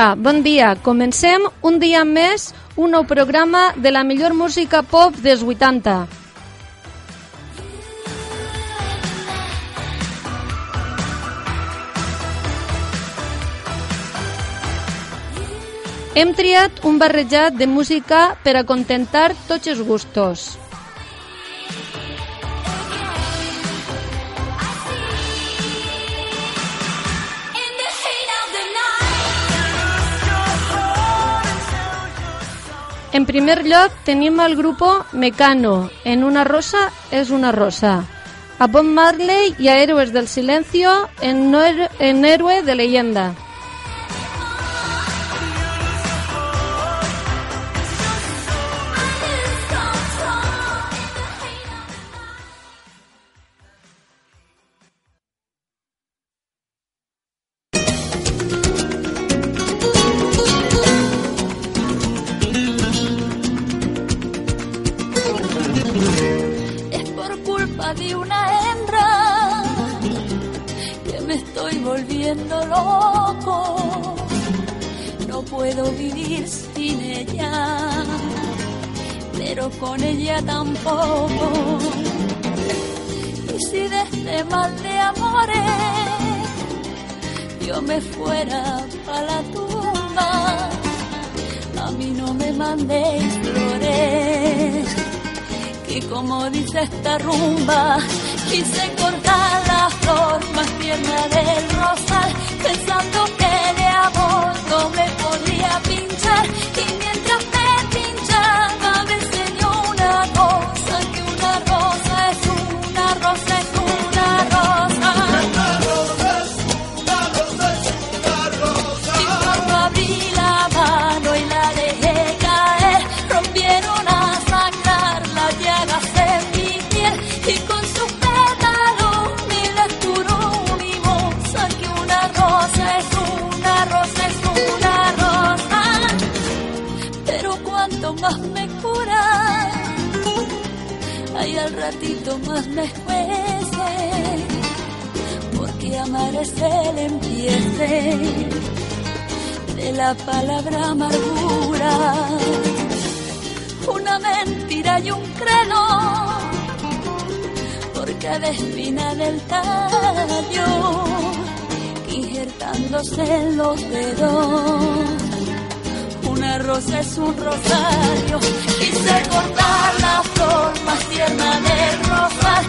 Hola, bon dia. Comencem un dia més un nou programa de la millor música pop dels 80. Hem triat un barrejat de música per a contentar tots els gustos. En primer lloc tenim el grupo Mecano, en una rosa es una rosa. A Bob Marley y a Héroes del Silencio en, en Héroe de Leyenda. Es por culpa de una hembra que me estoy volviendo loco. No puedo vivir sin ella, pero con ella tampoco. Y si de este mal de amores yo me fuera para la tumba, a mí no me mandéis flores y como dice esta rumba, quise cortar la flor más tierna del rosal, pensando que de amor no me de la palabra amargura, una mentira y un credo, por cada espina del tallo, injertándose en los dedos. Una rosa es un rosario, quise cortar la flor más tierna del rosal,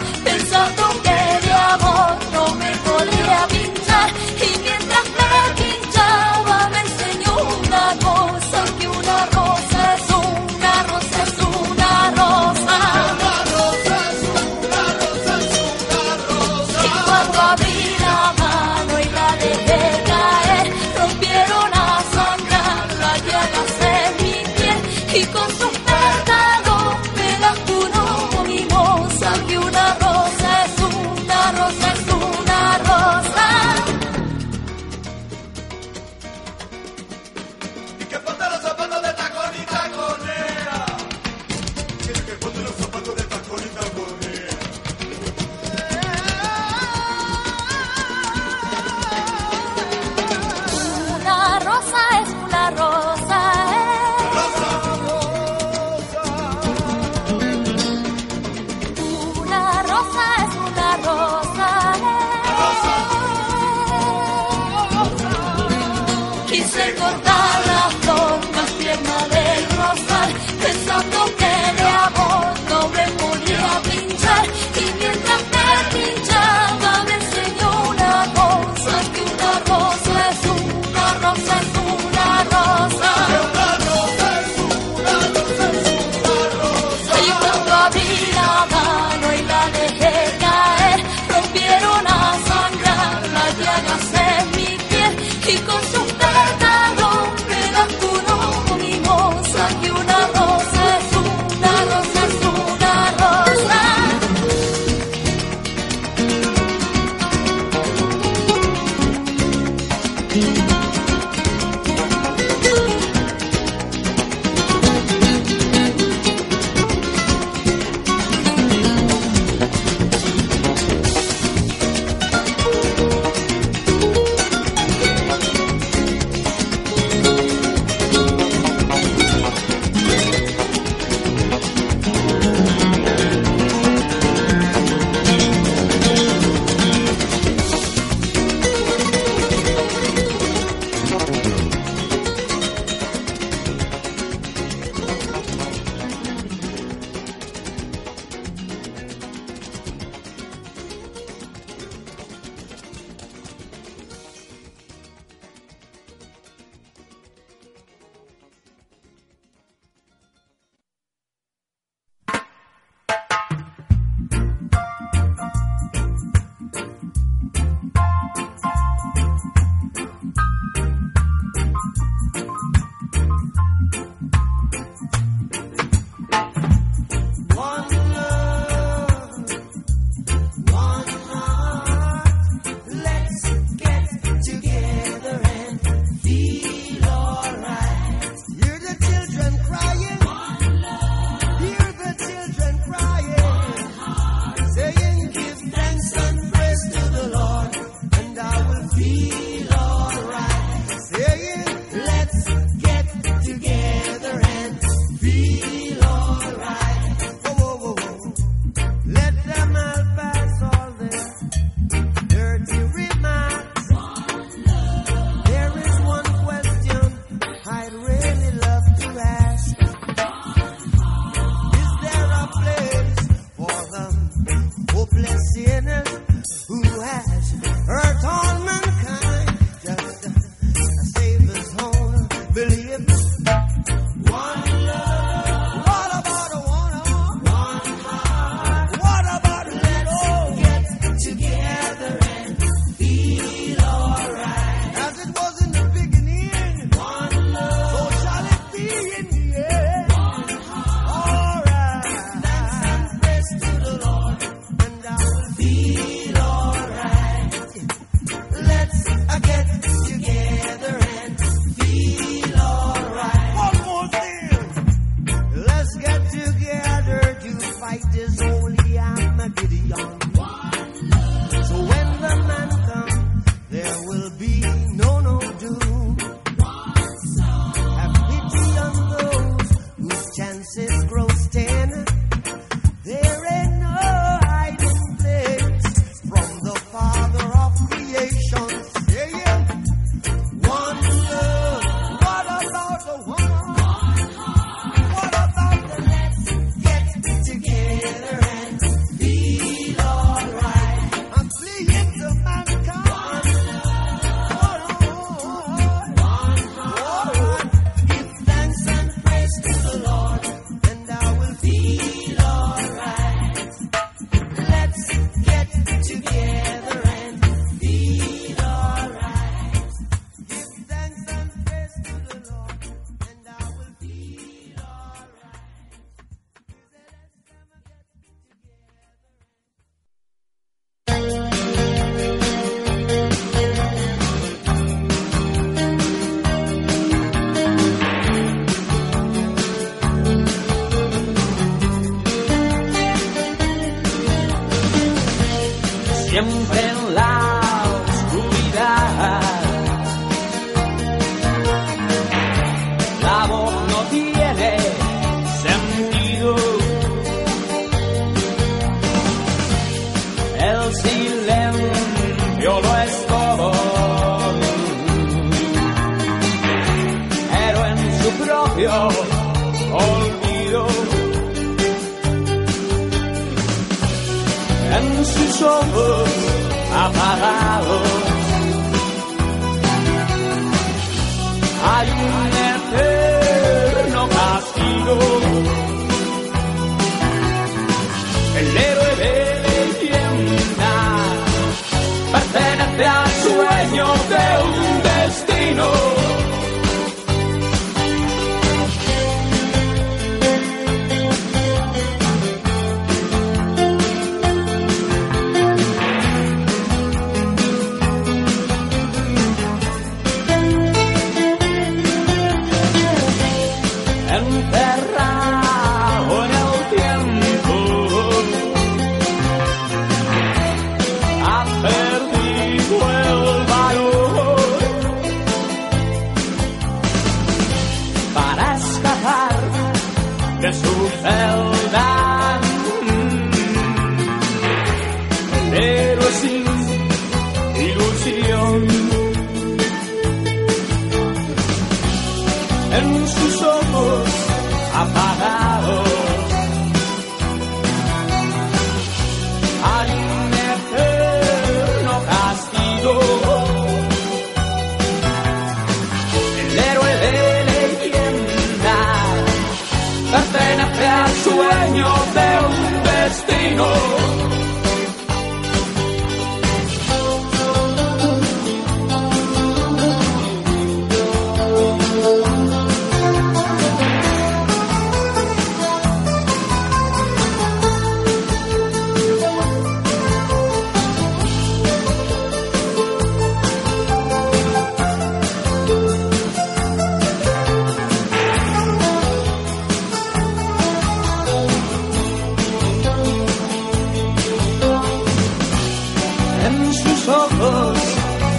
ojos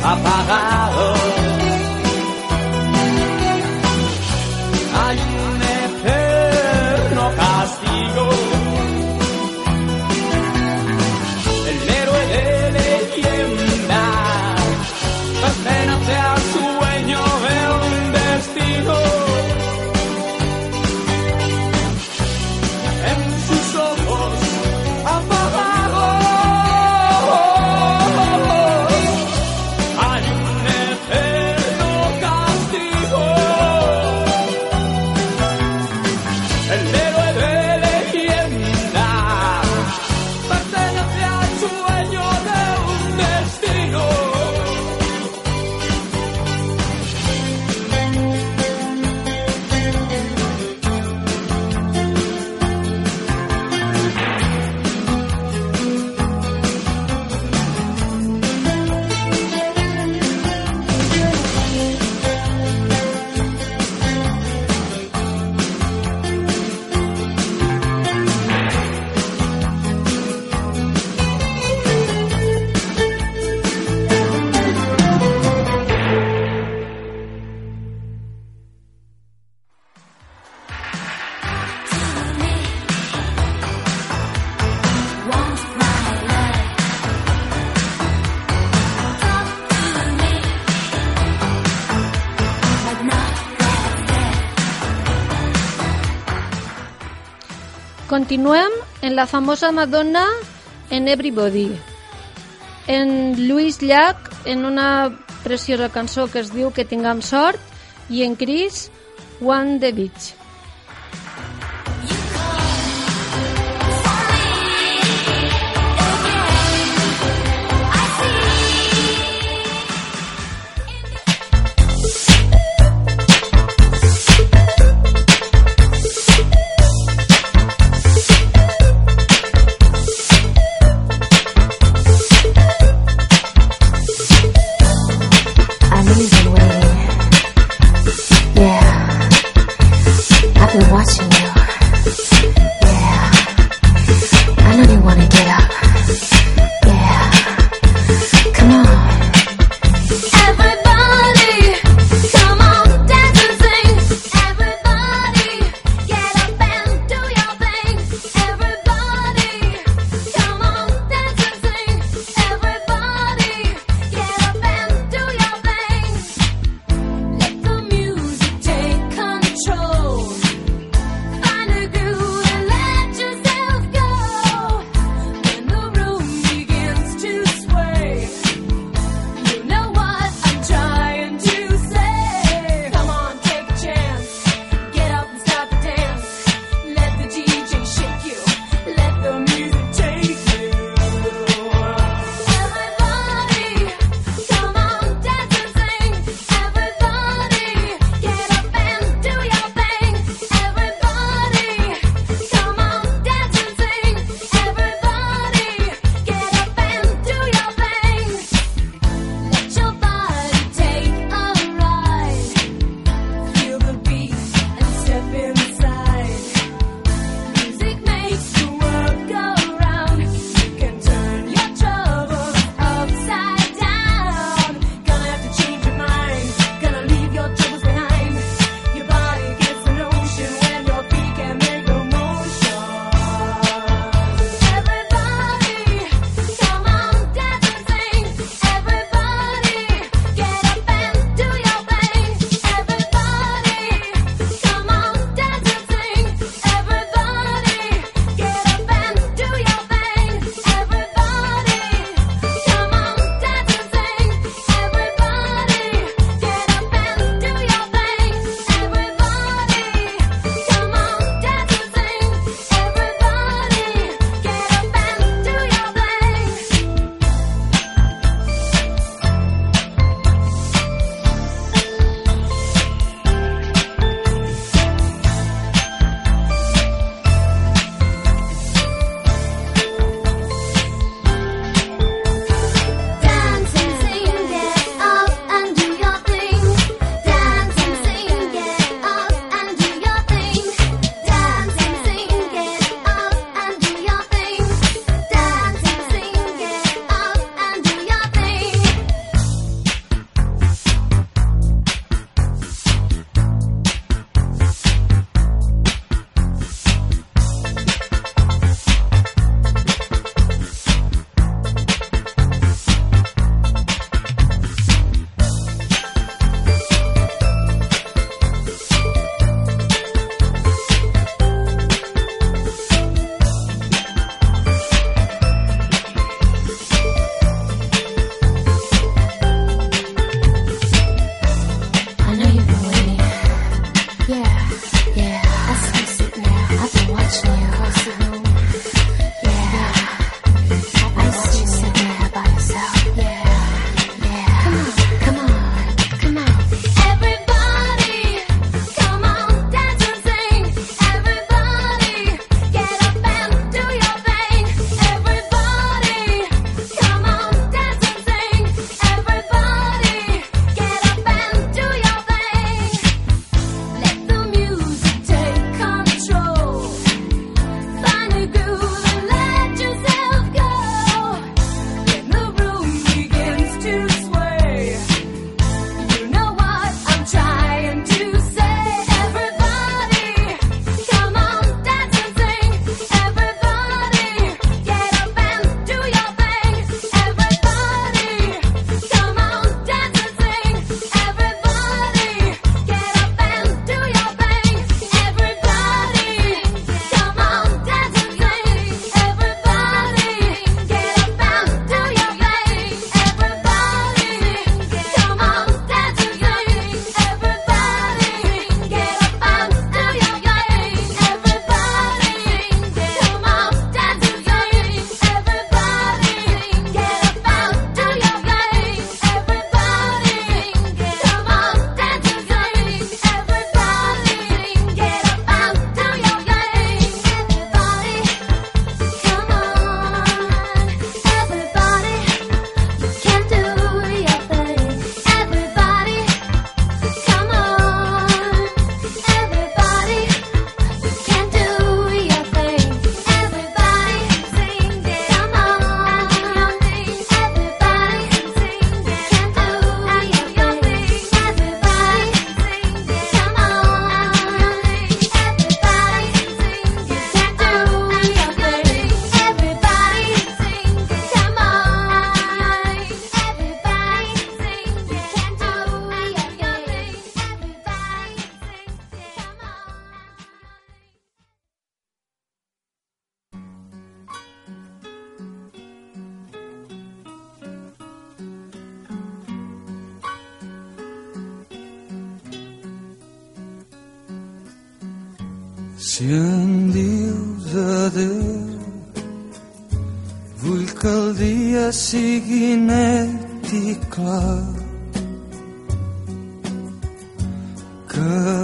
apagados. Continuem en la famosa Madonna en Everybody. En Luis Llach, en una preciosa cançó que es diu Que tinguem sort, i en Chris, One the Beach.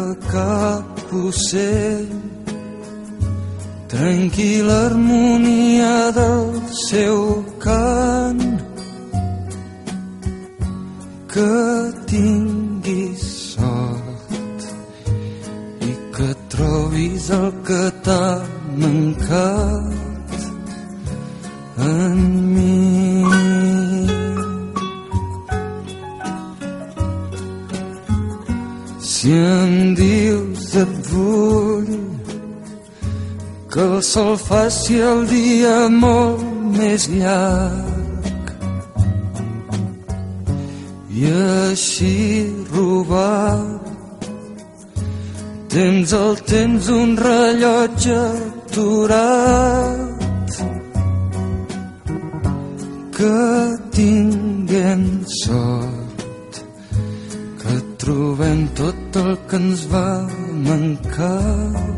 Que cap ocell trenqui l'harmonia del seu cant. Que tinguis trobis el que t'ha sol faci el dia molt més llarg. I així robar Tens el temps un rellotge aturat que tinguem sort que trobem tot el que ens va mancar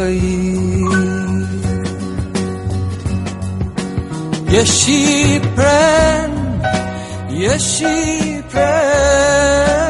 ahir i així pren i així pren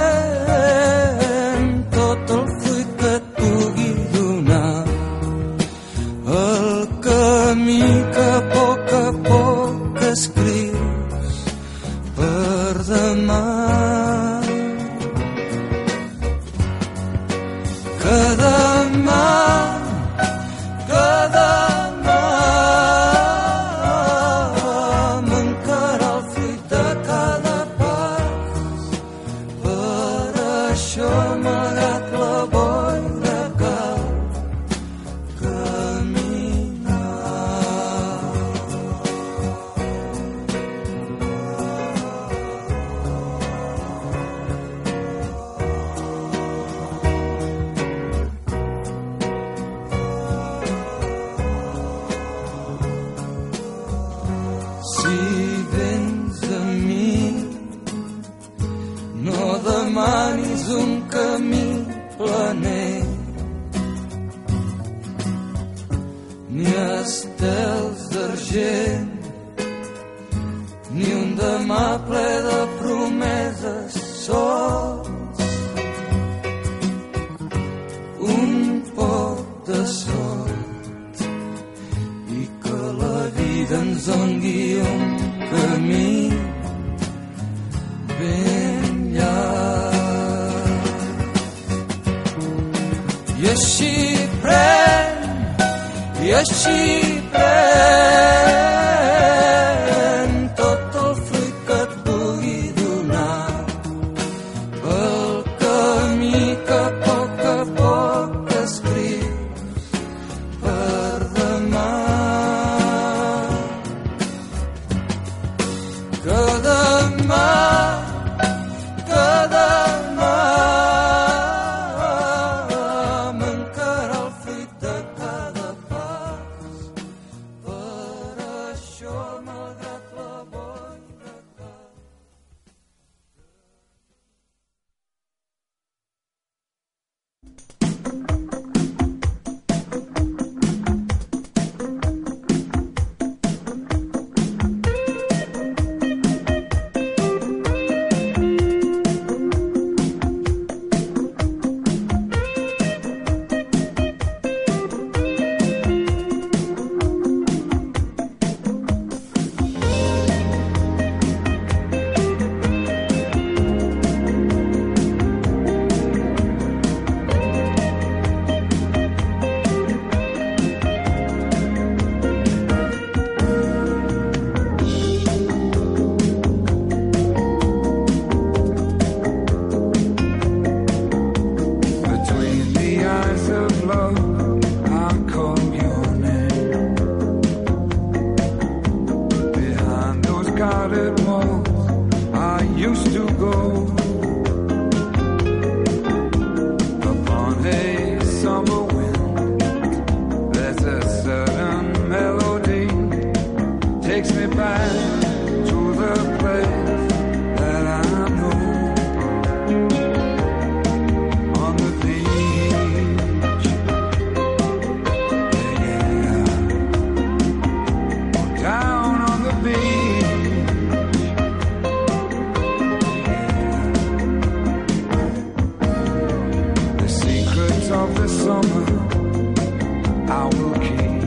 secrets of the summer I will keep.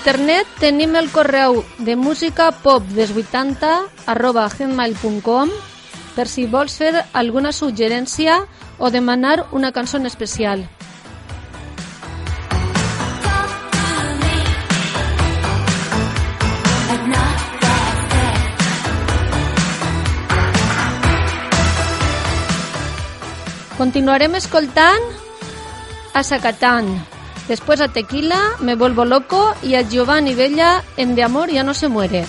Internet tenim el correu de música pop des 80 arroba gmail.com per si vols fer alguna suggerència o demanar una cançó en especial. Continuarem escoltant a Zacatán, después a Tequila, Me Vuelvo Loco y a Giovanni Bella en De Amor Ya No Se Muere.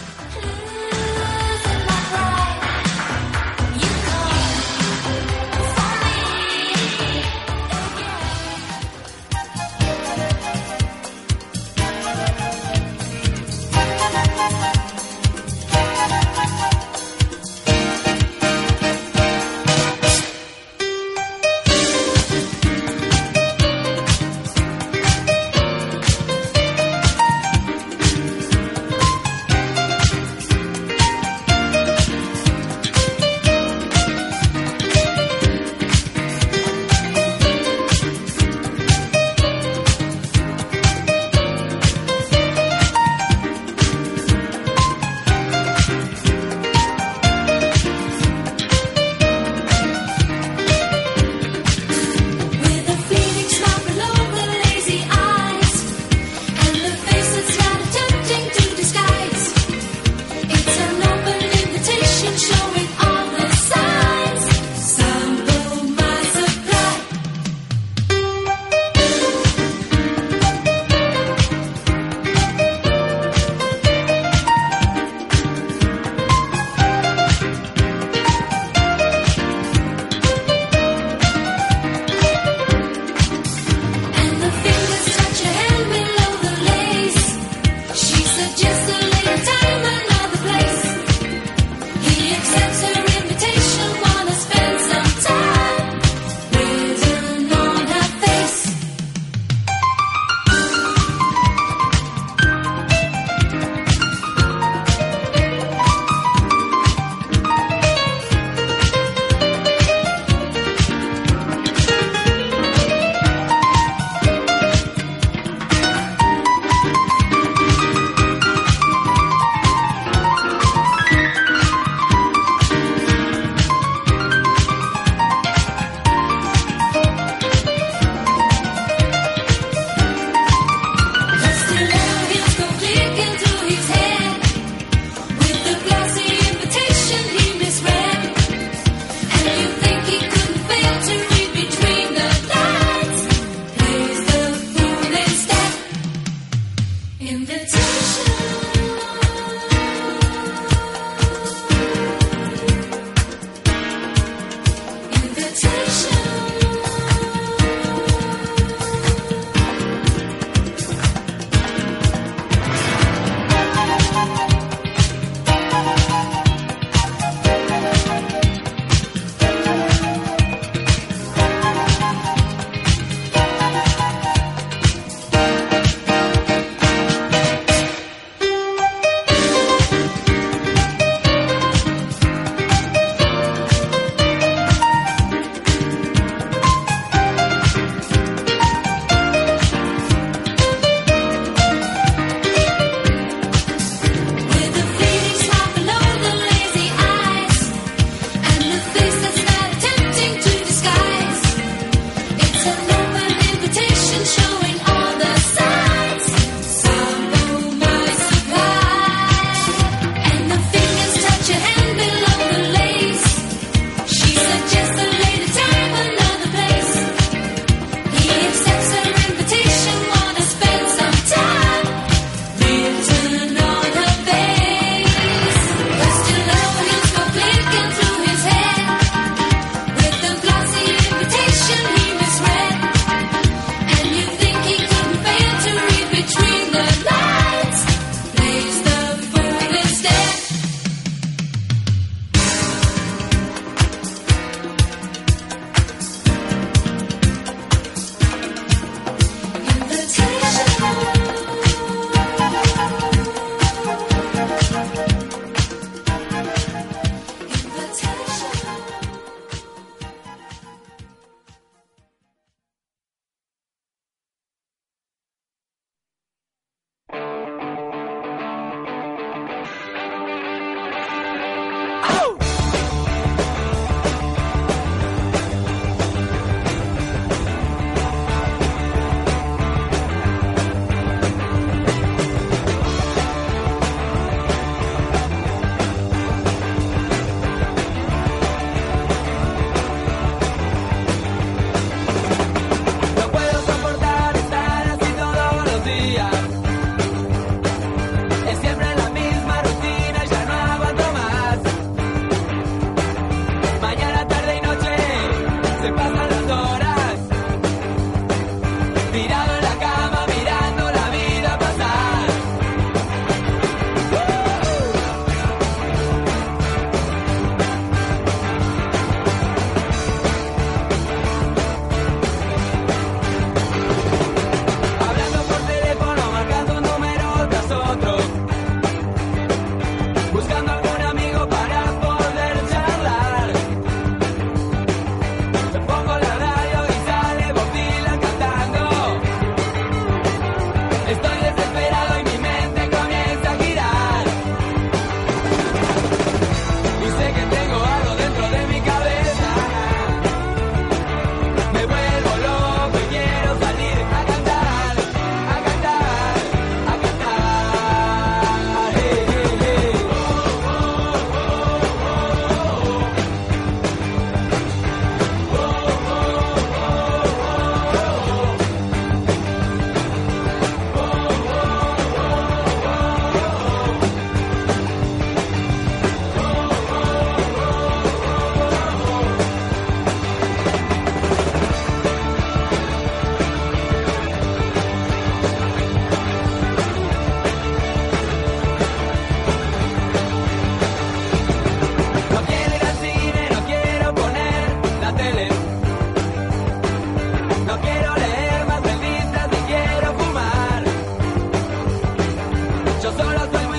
horas de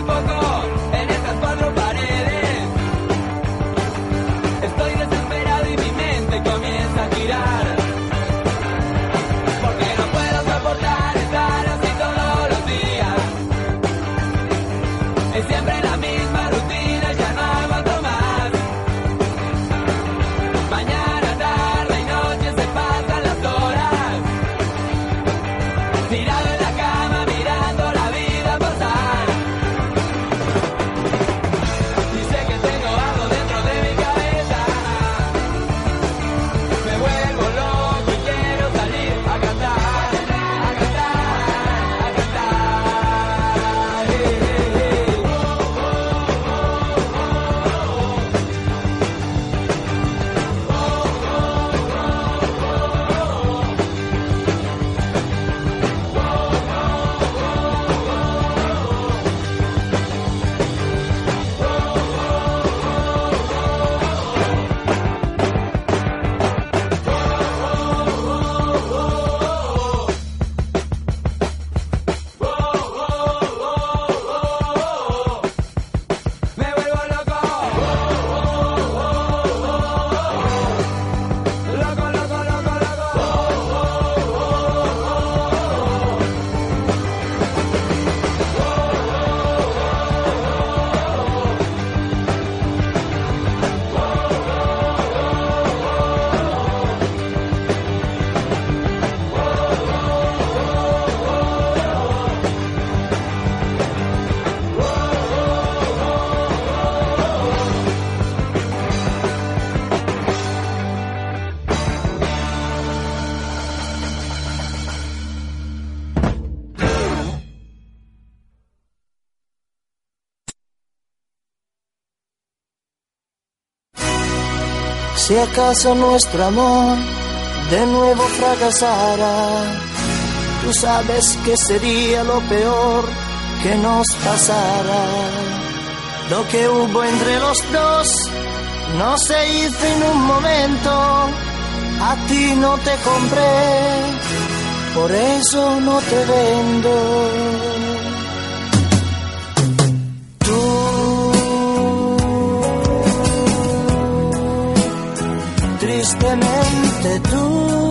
Si acaso nuestro amor de nuevo fracasara, tú sabes que sería lo peor que nos pasara. Lo que hubo entre los dos no se hizo en un momento, a ti no te compré, por eso no te vendo. Tristemente tú.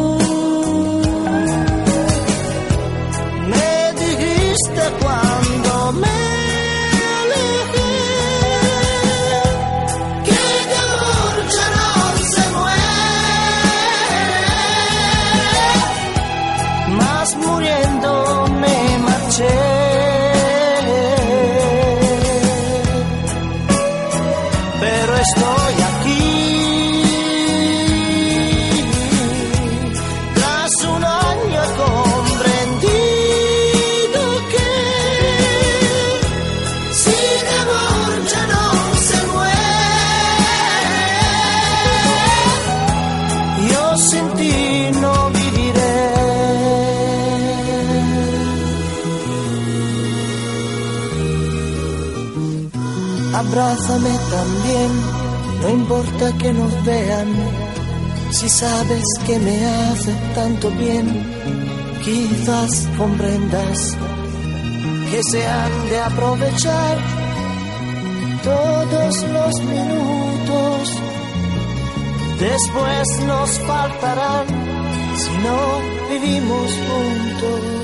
Abrázame también, no importa que nos vean, si sabes que me hace tanto bien, quizás comprendas que se han de aprovechar todos los minutos, después nos faltarán si no vivimos juntos.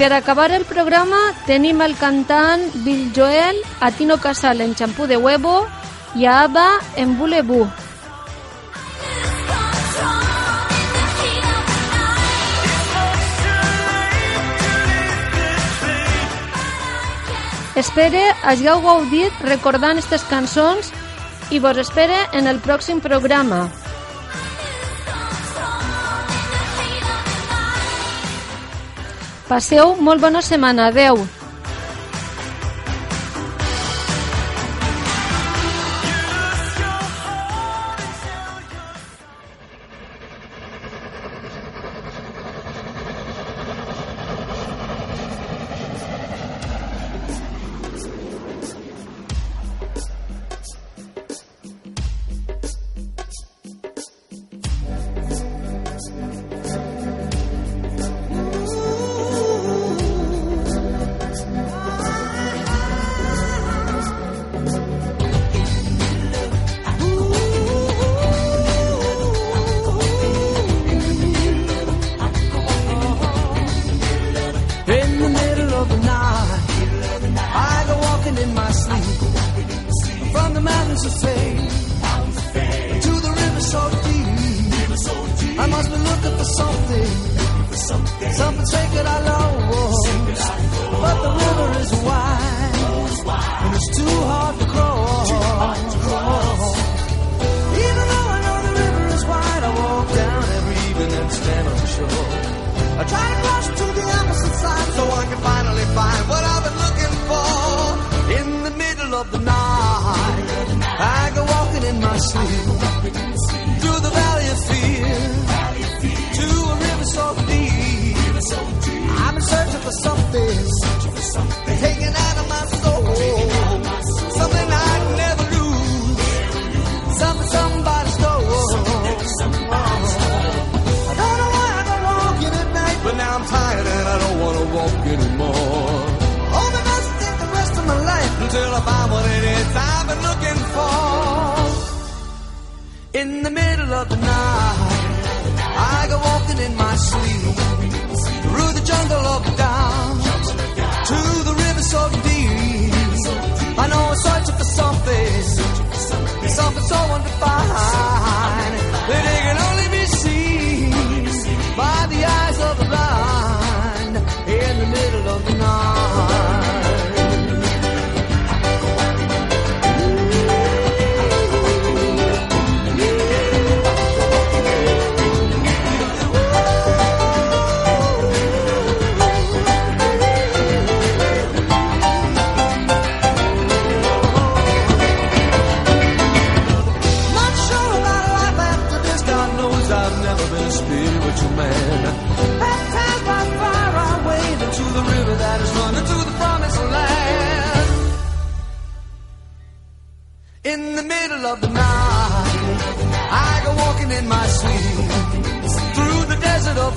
Per acabar el programa tenim el cantant Bill Joel, a Tino Casal en Xampú de Huevo i a Ava en Bulebú. Espere hagueu gaudit recordant aquestes cançons i vos espere en el pròxim programa. Passeu molt bona setmana. Adeu. out of my soul. Something I never lose. Something somebody stole. I don't know why I in at night, but now I'm tired and I don't want to walk anymore. Must take the rest of my life until I find what it is I've been looking for. In the middle of the night, I go walking in my sleep the love down, to the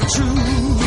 true.